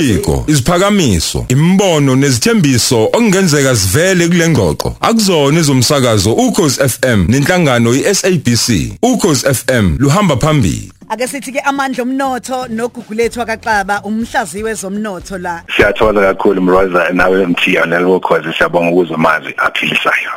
Imibiko, isiphakamiso, imbono nezithembiso okungenzeka sivele kule ngxoxo. Akuzona izomsakazo ukhozi FM nenhlangano iSABC. Ukhozi FM luhamba phambili. ake sithi ke amandla omnotho nogugulethu akaXaba umhlaziwe wezomnotho la siyathola kakhulu mroza nawe mthiya nelokhozi siyabonga ukuzwa amazwi aphilisayo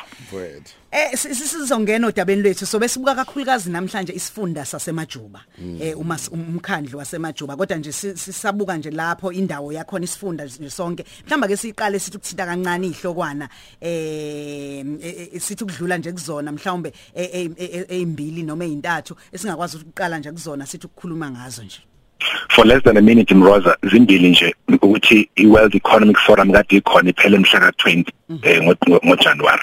eh si- si- sizongena odabeni lwethu so besibuka kakhulukazi namhlanje isifunda sasemajuba. Eh uma umkhandlu wasemajuba kodwa nje si- sisabuka nje lapho indawo yakhona isifunda nje sonke. Mhlamba ke siqale sithi ukuthinta kancane ihlokwana eh eh, eh, sithi ukudlula nje kuzona mhlawumbe ezimbili noma ezintathu esingakwazi ukuqala nje kuzona sithi ukukhuluma ngazo nje. For less than a minute mroza zimbili nje ukuthi i-world economic forum kade ikhona iphele mhla ka-20 eh, ngo- ngo- ngojanuwari.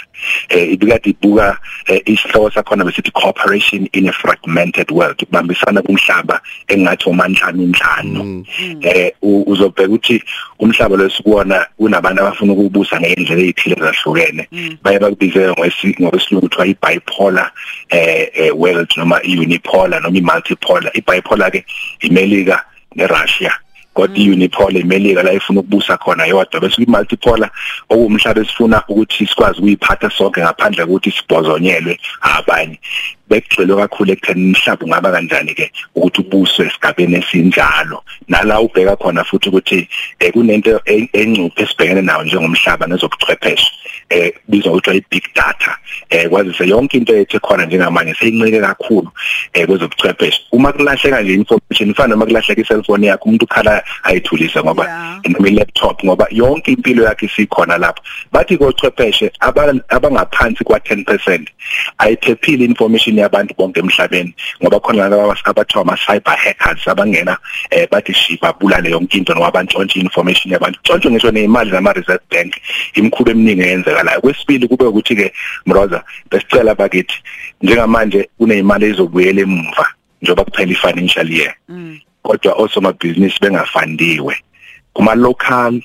Eh ibikade ibuka eh, isihloko sakhona besithi cooperation in a fragmented world ukubambisana kumhlaba engathi omanhlanu inhlanu. Eh u- uzobheka ukuthi umhlaba lesikuwona kunabantu abafuna ukubusa ngendlela ezithile zahlukene baye bakubize ngokwesilungu kuthiwa i-bipolar eh, eh world noma i-unipolar noma i-multipolar. I-bipolar ke imelika neRussia kodwa i-unipolar imelika la ifuna ukubusa khona yodwa. Bese i-multipolar okuwumhlaba esifuna ukuthi sikwazi ukuyiphatha sonke ngaphandle kokuthi sibhozonyelwe abanye. Bekugxilwe kakhulu ekutheni umhlaba ungaba kanjani ke ukuthi ubuswe esigabeni esinjalo. Nala ubheka khona futhi ukuthi eh, kunento encuphe esibhekene nayo njengomhlaba nezobuchwepheshe eh bizwa ukuthi i-big data. Eh kwazise yonke into ethe khona njengamanje seyincike kakhulu eh kwezobuchwepheshe. Uma kulahleka nje information ifana noma kulahleka i-cellphone yakho umuntu ukhala ayithulise ngoba noma i-laptop ngoba yonke impilo yakhe isikhona lapho. Bathi kochwepheshe aba- abangaphansi kwa-10% ayiphephile information yabantu bonke emhlabeni ngoba khona laba abathiwa ama-cyber hackers abangena eh, bathi shi babulale yonke into noma bantshontshe information yabantu. Tshontshe ngisho ney'mali zama-reserve bank imikhuba eminingi eyenzekalayo kwesibili kube ukuthi-ke mroza besicela bakithi njengamanje kuney'mali ezobuyela emumva njengoba kuphela i-financial year. Kodwa osomabhizinisi bengafandiwe kuma local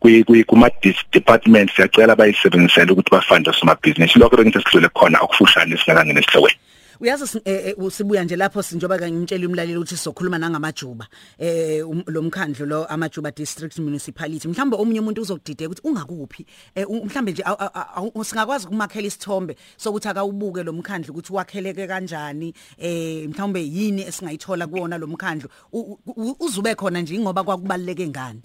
kwi kwi- kuma dis- departments siyacela bayisebenzisele ukuthi bafande osomabhizinisi lokho bengithi sidlule khona okufushane singakangena esihlokweni uyazi si- eh, eh, usibuya nje lapho sinjoba ngimtshela umlaleli ukuthi sizokhuluma nangamajuba eh um- lo mkhandlo lo amajuba district municipality. Mhlawumbe omunye umuntu uzokudideka ukuthi ungakuphi eh, u- mhlawumbe nje awu- awu- awu- singakwazi ukumakhela isithombe sokuthi akawubuke lo mkhandlo ukuthi wakheleke kanjani eh mhlawumbe yini esingayithola kuwona lo mkhandlo U- u- uzube khona nje ngoba kwakubaleke ngani?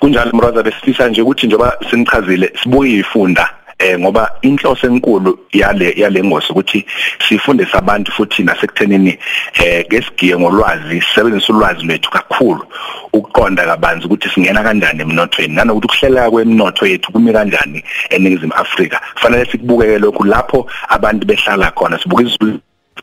Kunjalo mroza besifisa nje ukuthi njoba senichazile sibuye ifunda eh ngoba inhloso enkulu yale yale ngosi ukuthi sifundise abantu futhi nasekuthenini eh ngesigiye ngolwazi sisebenzisa ulwazi lwethu kakhulu ukuqonda kabanzi ukuthi singena kanjani emnothweni. Nanokuthi ukuhlela kwemnotho yethu kumi kanjani eningizimu Afrika kufanele sikubukeke lokhu lapho abantu behlala khona sibuke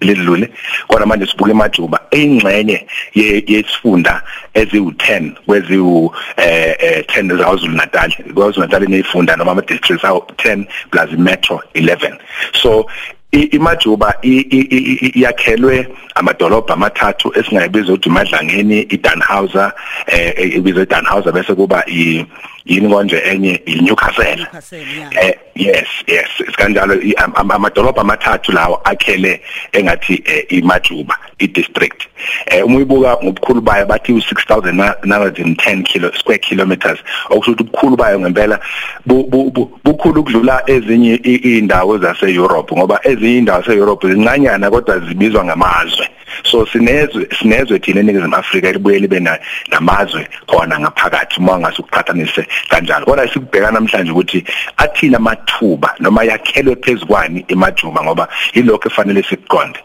ledlule kodwa manje sibuke emajuba. Eyingxenye ye- yesifunda eziwu10 kweziwu eh eh, 10 zaKwaZulu Natal kwaZulu Natal ineyifunda noma ama districts awu 10 plus metro 11 so imajuba i- i- i- i- yakhelwe amadolobha amathathu esingayibiza ukuthi imadlangeni iDanhauser eh ibizwe iDanhauser bese kuba i yini konje enye? iNewcastle Newcastle, yeah. eh yes yes. Sikanjalo i- am- am- amadolobha amathathu lawo akhele engathi eh, imajuba i-district. Eh uma uyibuka ngobukhulu bayo bathi u6910 kilo square kilometers. Okusho ukuthi ubukhulu bayo ngempela bu- bu- bu- bukhulu ukudlula ezinye i- indawo zase-Europe ngoba ezinye indawo zase-Europe zincanyana kodwa zibizwa ngamazwe. So sinezwe sinezwe thina eningizimu Afrika libuye libe na- namazwe khona ngaphakathi uma ngasukuqhathanise kanjalo. Kodwa sikubheka namhlanje ukuthi athina amathuba noma yakhelwe phezukwani emajuba ngoba yilokho efanele sikuqonde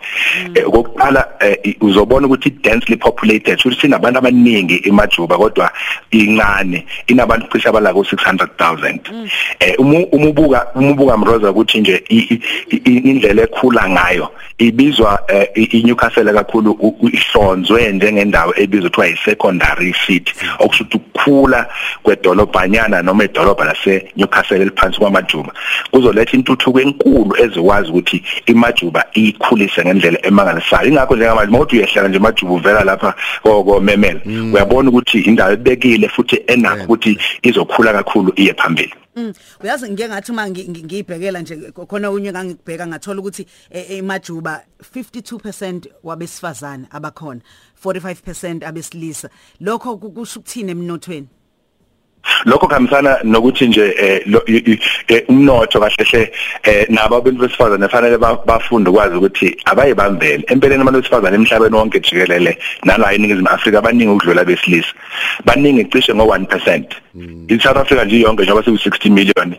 Eh, okokuqala eh, i- uzobona ukuthi densely populated futhi sinabantu abaningi emajuba kodwa incane inabantu cishe abala ku 600000 eh uma uma ubuka uma ubuka mroza ukuthi nje i- i- i- indlela ekhula ngayo ibizwa eh, i- iNewcastle kakhulu u- u- ihlonzwe njengendawo ebizwa kuthiwa i-secondary city. Okusho ukuthi ukukhula kwedolobhanyana noma idolobha lase Newcastle eliphansi kwamajuba kuzoletha intuthuko enkulu ezokwazi ukuthi imajuba ikhulise ngendlela emangalisayo. Ingakho njengamanje mawuthi uyehlela nje majuba uvela lapha komemela uyabona ukuthi indawo ebekile futhi enakho ukuthi izokhula kakhulu iye phambili. Mm. Uyazi ngike ngathi uma ngi- ngi- ngiyibhekela nje khona unye ngangibheka ngathola ukuthi emajuba 52% wabesifazane abakhona 45% abesilisa lokho ku- kusho ukuthini emnothweni lokho kuhambisana nokuthi nje eh, lo- i- i- eh, umnotho kahle hle eh, nabo abantu besifazane fanele ba- bafunde ukwazi ukuthi abayibambele empeleni abantu besifazane emhlabeni wonke jikelele nala eningizimu Afrika abaningi ukudlula besilisa. Baningi cishe ngo 1% in South Africa nje yonke njengoba siku 60 million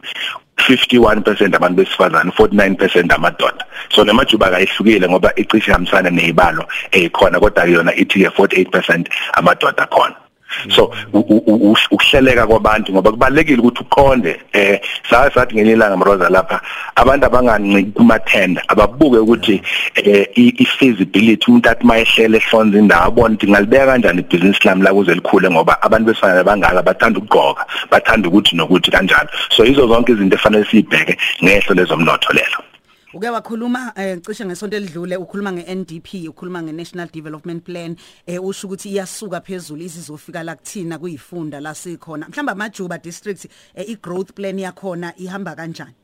51% abantu besifazane 49% amadoda. So nemajuba kayihlukile ngoba icishe ihambisana nezibalo ezikhona kodwa yona ithi ke 48% amadoda khona. So u- u- u- ukuhleleka kwabantu ngoba kubalekile ukuthi uqonde eh sathi sathi ngelinye ilanga mroza lapha abantu abanganciki kumathenda ababuke ukuthi eh i- i-feasibility umuntu athi mayehlele ehlonza indawo abone ukuthi ngalibeka kanjani ibhizinisi lami la kuze likhule ngoba abantu besifana bangaka bathanda ukugqoka bathanda ukuthi nokuthi kanjalo. So izo zonke izinto efanele siyibheke ngehlo lezomnotho lelo. Uke wakhuluma eh, cishe ngesonto elidlule ukhuluma ngeNDP ukhuluma ngeNational Development Plan eh usho ukuthi iyasuka phezulu izizofika la kuthina kuyifunda la sikhona. Mhlamba amajuba district eh, igrowth plan yakhona ihamba kanjani?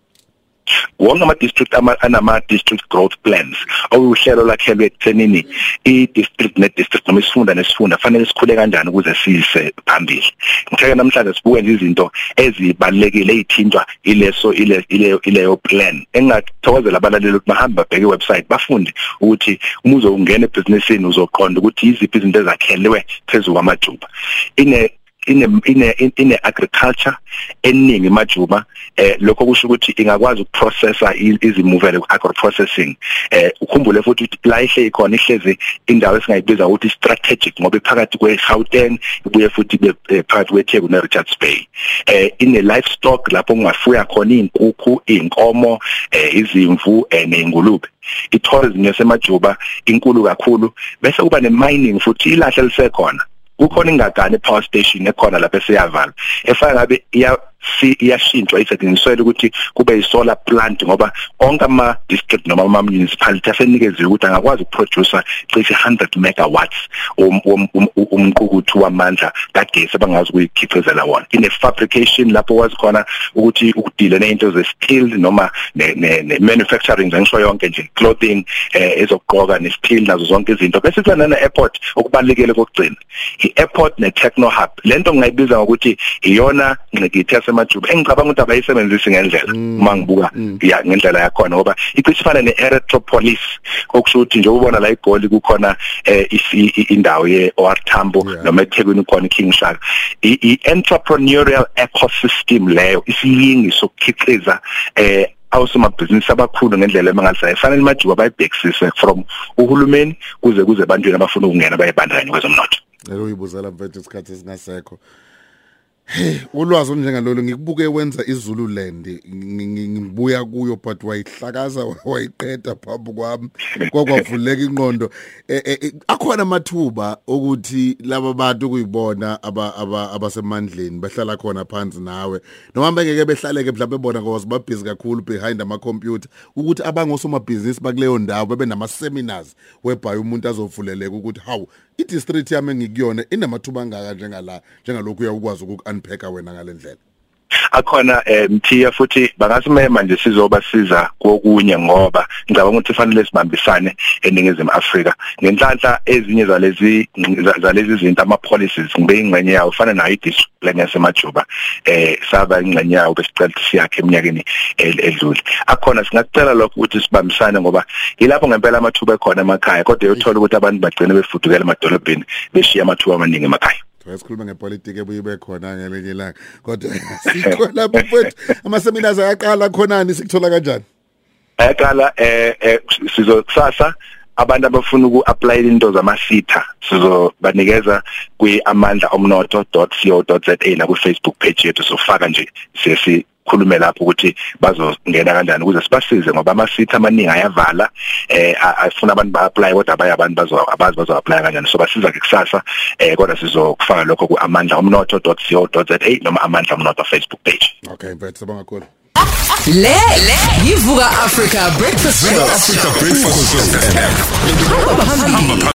Wonke ama district ama anama district growth plans. Okuhlelo lakhelwe ekuthenini i district ne district noma isifunda nesifunda fanele sikhule kanjani ukuze sise phambili. Ngitheke namhlanje sibuke nje izinto ezibalekile ezithintwa ileso ile ile ileyo plan. Engathokozela abalaleli ukuthi bahambe babheke iwebsite bafunde ukuthi umuzo ungena ebusinessini uzoqonda ukuthi iziphi izinto ezakhelwe phezulu kwamajuba. Ine ine ine ine agriculture eningi majuba eh lokho kusho ukuthi ingakwazi ukuprocessa i- izimuvele agro processing eh ukhumbule futhi ukuthi la ihle ikhona ihlezi indawo esingayibiza ukuthi strategic ngoba iphakathi kweGauteng ibuye futhi ibe eh, phakathi kweTheku neRichards Bay. Eh ine livestock lapho kungafuya khona izinkukhu izinkomo eh izimvu eh nezingulube itourism yasemajuba inkulu kakhulu bese kuba nemining futhi ilahle lisekhona kukhona ingagane power station ekhona lapha esiyavala efana ngabe iya si iyashintshwa isetshenziswele ukuthi kube isolar plant ngoba onke ama district noma ama municipality asenikeziwe ukuthi angakwazi ukuproduce cishe 100 megawatts um- um- um- umqukuthu wamandla kagesi abangazi ukuyikhiqizela wona. Ine fabrication lapho wazi khona ukuthi ukudile nezinto ze steel noma ne, ne, ne manufacturing ngisho yonke nje clothing eh ezokugqoka ne steel nazo zonke izinto. Bese kuba nana airport okubalekele kokugcina i-airport ne-techno hub. Lento ngingayibiza ngokuthi iyona ngqikithi yasemajuba engicabanga ukuthi abayisebenzisi ngendlela uma ngibuka ya ngendlela yakhona ngoba icishe ifana ne-electropolis okusho ukuthi nje ubona la igoli kukhona eh, isi- i- indawo ye-OR Tambo Yeah. noma eThekwini khona iKing Shaka. I- i-entrepreneurial ecosystem leyo isilingi sokukhiqiza eh awusomabhizinisi abakhulu ngendlela emangalisayo fanele majuba bayibhekisise from uhulumeni kuze kuze ebantwini abafuna ukungena bayibandakanye kwezomnotho. Lelo uyibuzela mfethu isikhathi singasekho. Hey, ulwazi olunjengalolo ngikubuke wenza iZululand ngi- ngi- ngibuya kuyo but wayihlakaza wayiqeda phambi kwami. Kwakwavuleka inqondo Eh, eh, eh, akhona amathuba ukuthi laba bantu kuyibona aba aba- abasemandleni bahlala khona phansi nawe. Noma bengeke behlaleke mhlawumbe bona ngoba babhizi kakhulu behind ama computer ukuthi abangosoma business bakuleyo ndawo bebe nama seminars whereby umuntu azovuleleka ukuthi hawu i district yami engikuyona inamathuba angaka njengala njengalokhu uyakwazi ukunpacka wena ngalendlela akhona eh, mthiya futhi bangasimema nje sizobasiza kokunye ngoba ngicabanga ukuthi fanele sibambisane eningizimu Afrika. Ngenhlanhla ezinye zalezi za- zalezi zinto ama policies ngibe ingxenye yawo fana nayo i district plan yasemajuba eh saba ingxenye yawo besicela siyakhe eminyakeni edlule. Akhona singakucela lokho ukuthi sibambisane ngoba yilapho ngempela amathuba ekhona emakhaya kodwa uyothola ukuthi abantu bagcine befudukela emadolobheni beshiya amathuba amaningi emakhaya. Sikhuluma ngepolitiki ebuye ibe khona ngelinye ilanga. Kodwa sikho lapho mfethu ama seminars ayaqala khonani sikuthola kanjani? Ayaqala eh eh, sizokusasa abantu abafuna uku-apply into zamasitha sizobanikeza kwi-amandla omnotho.co.za na ku-Facebook page yethu sofaka nje sesikhulume lapho ukuthi bazongena kanjani ukuze sibasize ngoba amasitha amaningi ayavala eh a- afuna abantu ba-apply kodwa abaye abantu bazo abazi bazo-apply kanjani so basiza ke kusasa eh kodwa sizokufaka lokho ku-amandla omnotho.co.za noma amandla omnotho Facebook page okay mfethu sabonga kakhulu Le yivuka Africa Breakfast Show. Africa Breakfast Show. Hamba phambili.